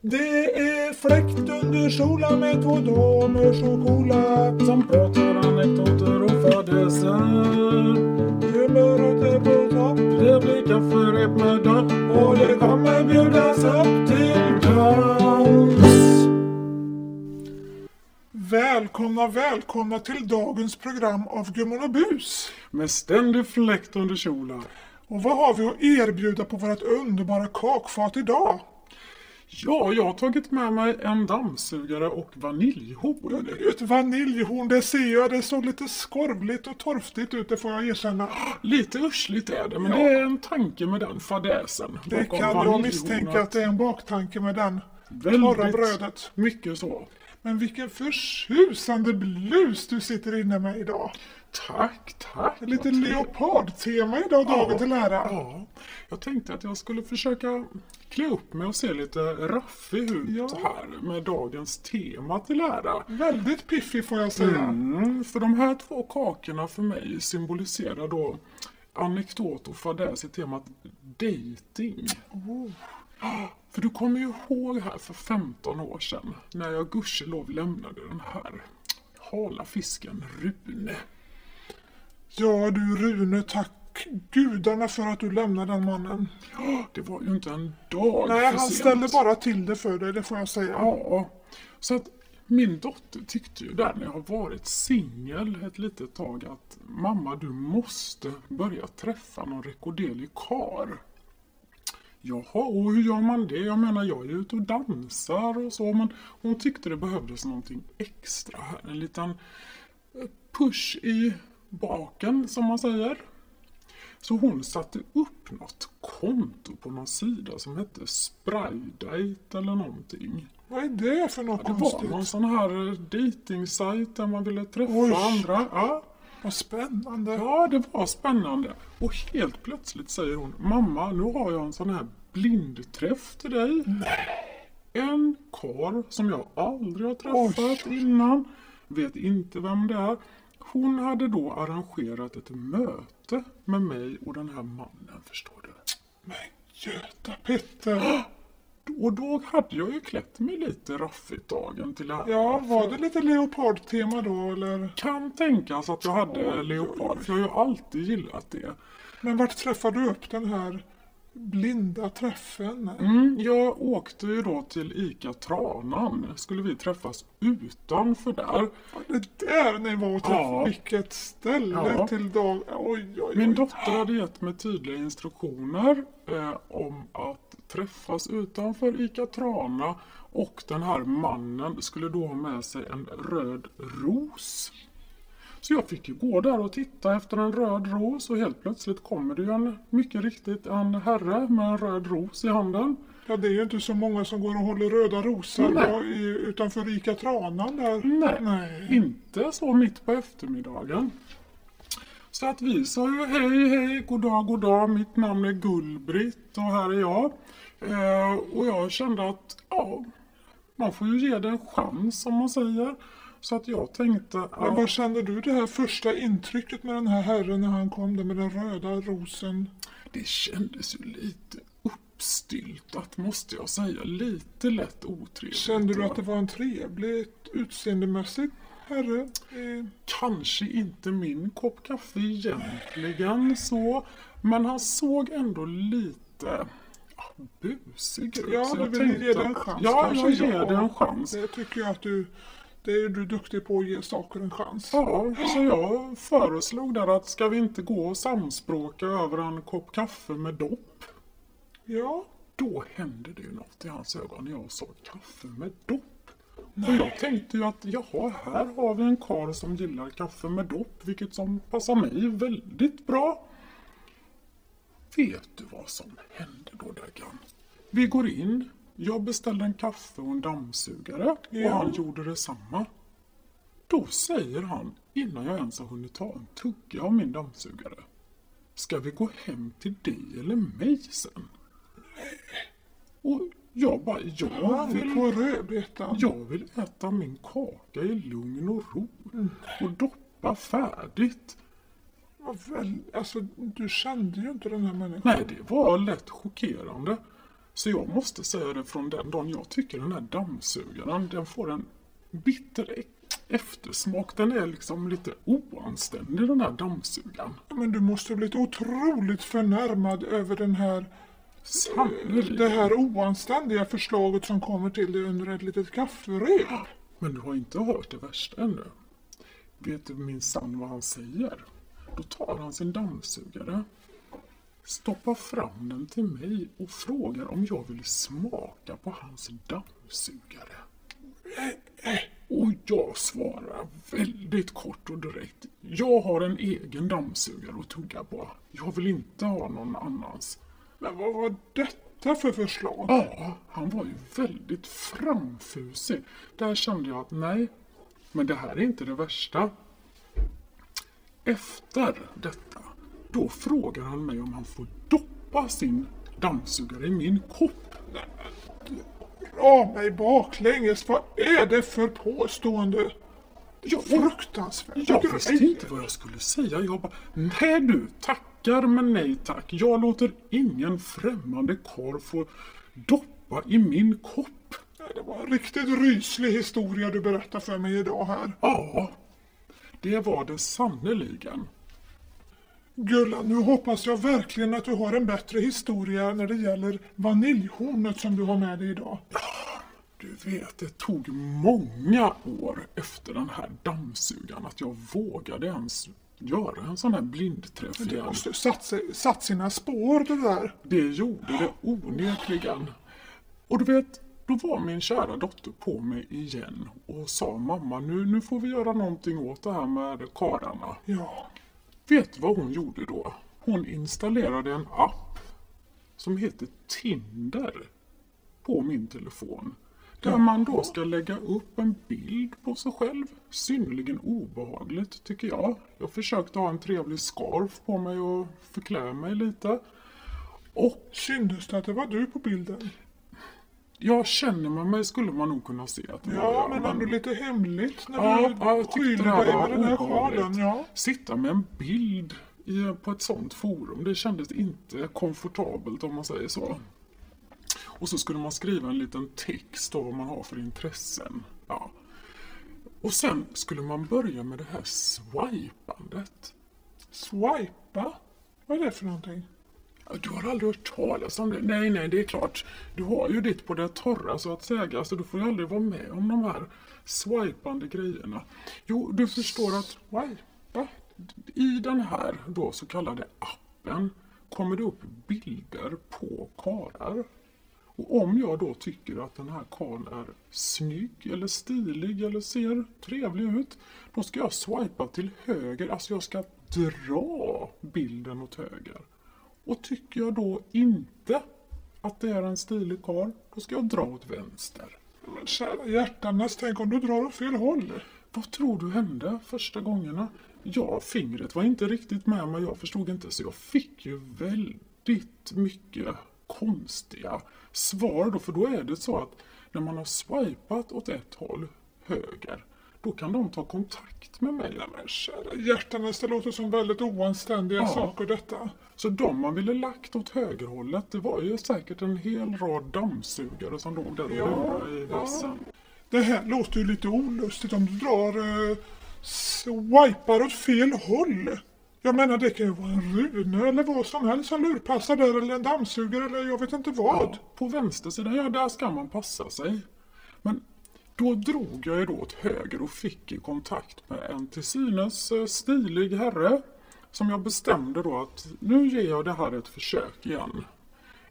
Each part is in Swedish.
Det är fläkt under solen med två damer så coola som pratar anekdoter och fadäser. Humöret är på topp Det blir kafferep med dopp och det kommer bjudas upp till dans. Välkomna, välkomna till dagens program av Gummorna Bus. med ständig fläkt under kjolar. Och vad har vi att erbjuda på vårt underbara kakfat idag? Ja, jag har tagit med mig en dammsugare och vaniljhorn. Ett vaniljhorn, det ser jag. Det såg lite skorvligt och torftigt ut, det får jag erkänna. Lite ursligt är det, men Ja. det är en tanke med den fadäsen. Det kan jag misstänka att det är en baktanke med den Väldigt torra brödet. Mycket så. Men vilken förtjusande blus du sitter inne med idag. Tack, tack. Lite leopardtema idag, dagen till ära. Ja, jag tänkte att jag skulle försöka klä upp mig och se lite raffig ut Ja. här med dagens tema till ära. Väldigt piffig får jag säga. Mm, för de här två kakorna för mig symboliserar då anekdot och fadäs i temat dating. Oh. För du kommer ju ihåg här för 15 år sedan när jag gudskelov lämnade den här hala fisken Rune. Ja du Rune, tack gudarna för att du lämnade den mannen. Det var ju inte en dag Nej, för han sent. ställde bara till det för dig, det får jag säga. Ja, så att min dotter tyckte ju där när jag har varit singel ett litet tag att mamma du måste börja träffa någon rekorderlig kar. Jaha, och hur gör man det? Jag menar jag är ute och dansar och så men hon tyckte det behövdes någonting extra här. En liten push i baken som man säger. Så hon satte upp något konto på någon sida som hette Spraydate eller någonting. Vad är det för något Det var konstigt? någon sån här dejtingsajt där man ville träffa Oj. andra. Ja. Vad spännande. ja, det var spännande. Och helt plötsligt säger hon Mamma, nu har jag en sån här blindträff till dig. En karl som jag aldrig har träffat innan. Vet inte vem det är. Hon hade då arrangerat ett möte med mig och den här mannen, förstår du. Men Göta Petter. Och då hade jag ju klätt mig lite raffigt dagen till ära. Ja, var det lite leopardtema då eller? Kan tänkas att jag hade Oj, leopard, för jag har ju alltid gillat det. Men vart träffade du upp den här blinda träffen? Mm, jag åkte ju då till ICA Tranan. Skulle vi träffas utanför där. Det där ni var och träffade. Ja. Vilket ställe Ja. till dag. Oj, oj, Min oj. dotter hade gett mig tydliga instruktioner eh, om att träffas utanför ICA Trana och den här mannen skulle då ha med sig en röd ros. Så jag fick ju gå där och titta efter en röd ros och helt plötsligt kommer det ju en, mycket riktigt en herre med en röd ros i handen. Ja, det är ju inte så många som går och håller röda rosor då, i, utanför Ica Tranan där. Nej, Nej. inte så mitt på eftermiddagen. Så att vi sa ju hej, hej, god dag, god dag, mitt namn är Gullbritt och här är jag. Eh, och jag kände att, ja, man får ju ge det en chans som man säger. Så att jag tänkte, Men ja, vad kände du det här första intrycket med den här herren när han kom där med den röda rosen? det kändes ju lite uppstyltat måste jag säga. Lite lätt otrevligt. Kände du att det var en trevlig utseendemässig herre? Eh, Kanske inte min kopp kaffe egentligen så, men han såg ändå lite busig ut. Ja, du vill ge det en chans Ja, jag ger det en chans. Det tycker jag att du... Det är du duktig på att ge saker en chans. Ja, så jag föreslog där att ska vi inte gå och samspråka över en kopp kaffe med dopp? Ja, Då hände det ju något i hans ögon när jag sa kaffe med dopp. Och jag tänkte ju att jaha, här har vi en karl som gillar kaffe med dopp, vilket som passar mig väldigt bra. Vet du vad som hände då Daggan? Vi går in, jag beställde en kaffe och en dammsugare och han gjorde detsamma. Då säger han, innan jag ens har hunnit ta en tugga av min dammsugare. Ska vi gå hem till dig eller mig sen? Och jag bara, jag vill, på rödbetan. jag vill äta min kaka i lugn och ro. Och doppa färdigt. Väl, alltså, du kände ju inte den här människan. Nej, det var lätt chockerande. Så jag måste säga det från den dagen jag tycker den här dammsugaren, den får en bitter e- eftersmak. Den är liksom lite oanständig den här dammsugaren. Men du måste ha blivit otroligt förnärmad över den här, Sannerligen. det här oanständiga förslaget som kommer till dig under ett litet kafferep. Men du har inte hört det värsta ännu. Vet du minsann vad han säger? Då tar han sin dammsugare, stoppar fram den till mig och frågar om jag vill smaka på hans dammsugare. Och jag svarar väldigt kort och direkt. Jag har en egen dammsugare att tugga på. Jag vill inte ha någon annans. Men vad var detta för förslag? Ja, han var ju väldigt framfusig. Där kände jag att nej, men det här är inte det värsta. Efter detta, då frågar han mig om han får doppa sin dammsugare i min kopp. Dra mig baklänges, vad är det för påstående? Jag, Fruktansvärt. jag visste inte vad jag skulle säga. Jag bara, nej du, tackar men nej tack. Jag låter ingen främmande karl få doppa i min kopp. Det var en riktigt ryslig historia du berättade för mig idag här. Ja, det var det sannerligen. Gulla, nu hoppas jag verkligen att du har en bättre historia när det gäller vaniljhornet som du har med dig idag. Du vet, det tog många år efter den här dammsugaren att jag vågade ens göra en sån här blindträff Det igen. måste satt, satt sina spår det där. Det gjorde det onekligen. Och du vet, då var min kära dotter på mig igen och sa mamma nu, nu får vi göra någonting åt det här med karlarna. Ja, Vet du vad hon gjorde då? Hon installerade en app som heter Tinder på min telefon. Där man då ska lägga upp en bild på sig själv. Synnerligen obehagligt tycker jag. Jag försökte ha en trevlig scarf på mig och förklä mig lite. Och syntes det att det var du på bilden? jag känner med mig skulle man nog kunna se att det var Ja, jag, men ändå lite hemligt när Ja, du ja, skyller dig var med den här sjalen. Ja. Sitta med en bild i, på ett sånt forum, det kändes inte komfortabelt om man säger så. Och så skulle man skriva en liten text om vad man har för intressen. Ja. Och sen skulle man börja med det här swipandet. Swipa? Vad är det för någonting? Du har aldrig hört talas om det? Nej, nej, det är klart. Du har ju ditt på det torra så att säga, så du får ju aldrig vara med om de här swipande grejerna. Jo, du förstår att Swipa? i den här då så kallade appen kommer det upp bilder på karlar. Och om jag då tycker att den här karln är snygg eller stilig eller ser trevlig ut, då ska jag swipa till höger, alltså jag ska dra bilden åt höger. Och tycker jag då inte att det är en stilig karl, då ska jag dra åt vänster. Men kära hjärtanes, tänk om du drar åt fel håll. Vad tror du hände första gångerna? Ja, fingret var inte riktigt med mig. Jag förstod inte. Så jag fick ju väldigt mycket konstiga svar då. För då är det så att när man har swipat åt ett håll, höger, då kan de ta kontakt med mig. Nej men kära hjärtanes, det låter som väldigt oanständiga Ja. saker detta. Så de man ville lagt åt högerhållet, det var ju säkert en hel rad dammsugare som låg där och Ja, i ja. vassen. Det här låter ju lite olustigt om du drar eh, swipar åt fel håll. Jag menar det kan ju vara en Rune eller vad som helst som lurpassar där eller en dammsugare eller jag vet inte vad. Ja, på vänstersidan, ja där ska man passa sig. Men då drog jag ju då åt höger och fick i kontakt med en till synes eh, stilig herre. Som jag bestämde då att nu ger jag det här ett försök igen.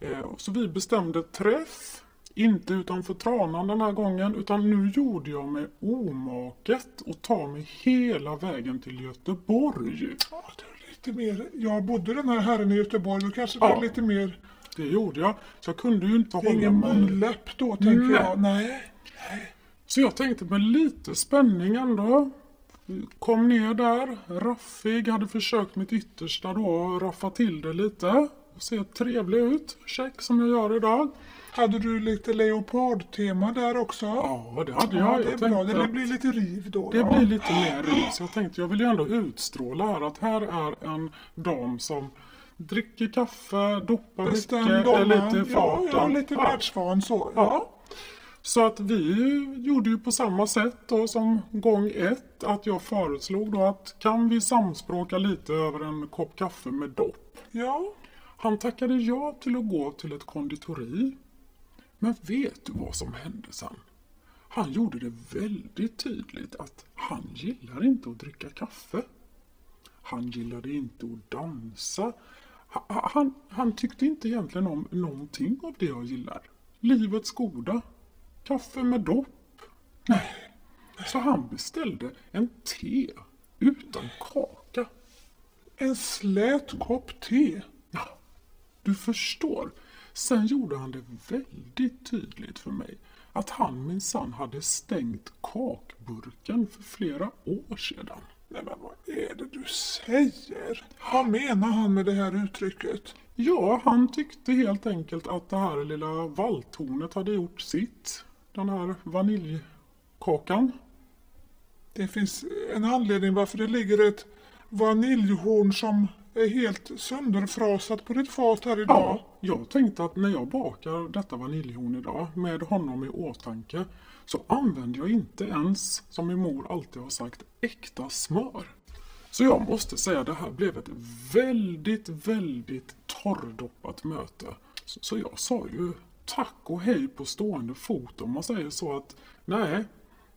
Eh, så vi bestämde träff. Inte utanför Tranan den här gången utan nu gjorde jag mig omaket och ta mig hela vägen till Göteborg. Ja, det är lite mer. Jag bodde den här herren i Göteborg, då kanske det Ja. är lite mer. Det gjorde jag. Så jag kunde ju inte Det är hålla ingen mig. munläpp då tänker Nej. jag. Nej. Så jag tänkte med lite spänning ändå. Kom ner där, raffig, hade försökt mitt yttersta då raffa till det lite. Se trevlig ut, check som jag gör idag. Hade du lite leopardtema där också? Ja, det hade Ja, jag. det är jag bra. Det blir lite riv då. det ja. blir lite mer ris. Jag tänkte jag vill ju ändå utstråla här att här är en dam som dricker kaffe, doppar Bestämd mycket, är lite i Ja, farten. ja, lite världsvan så. Ja. Ja. Så att vi gjorde ju på samma sätt då som gång ett. Att jag föreslog då att kan vi samspråka lite över en kopp kaffe med dopp? ja. Han tackade ja till att gå till ett konditori. Men vet du vad som hände sen? Han gjorde det väldigt tydligt att han gillar inte att dricka kaffe. Han gillade inte att dansa. Han, han tyckte inte egentligen om någonting av det jag gillar. Livets goda. Kaffe med dopp. Nej. Så han beställde en te utan kaka. En slät kopp te. Ja, du förstår. Sen gjorde han det väldigt tydligt för mig att han minsann hade stängt kakburken för flera år sedan. Nej men vad är det du säger? Vad menar han med det här uttrycket? Ja, han tyckte helt enkelt att det här lilla valltornet hade gjort sitt. Den här vaniljkakan. Det finns en anledning varför det ligger ett vaniljhorn som helt sönderfrasat på ditt fat här idag. Ja, jag tänkte att när jag bakar detta vaniljhorn idag med honom i åtanke så använder jag inte ens, som min mor alltid har sagt, äkta smör. Så jag måste säga att det här blev ett väldigt, väldigt torrdoppat möte. Så, så jag sa ju tack och hej på stående fot om man säger så att nej,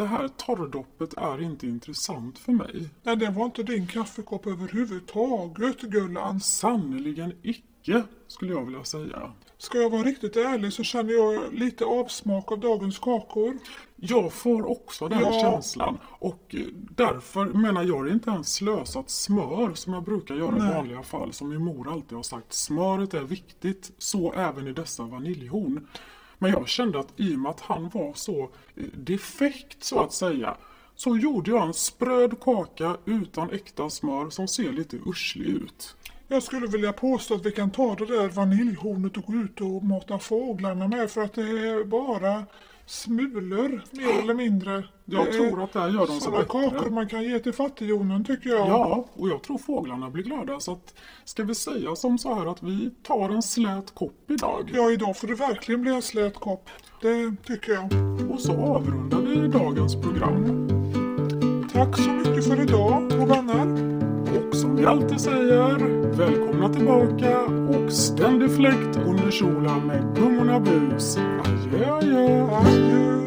det här torrdoppet är inte intressant för mig. Nej, det var inte din kaffekopp överhuvudtaget, Gullan. Sannerligen icke, skulle jag vilja säga. Ska jag vara riktigt ärlig så känner jag lite avsmak av dagens kakor. Jag får också den Ja. känslan och eh, därför menar jag det inte ens slösat smör som jag brukar göra i Nej. vanliga fall som min mor alltid har sagt. Smöret är viktigt, så även i dessa vaniljhorn. Men jag kände att i och med att han var så eh, defekt så att säga så gjorde jag en spröd kaka utan äkta smör som ser lite urslig ut. Jag skulle vilja påstå att vi kan ta det där vaniljhornet och gå ut och mata fåglarna med för att det är bara smulor mer eller mindre. Jag Det tror att det här gör så sådana bättre. kakor man kan ge till fattigjonen tycker jag. Ja, och jag tror fåglarna blir glada. Så att, ska vi säga som så här att vi tar en slät kopp idag? Ja, idag får det verkligen bli en slät kopp. Det tycker jag. Och så avrundar vi dagens program. Tack så mycket för idag, och vänner. Och som vi alltid säger, välkomna tillbaka och ständig fläkt under kjolen med gummorna bus. Adjö, adjö. Adjö.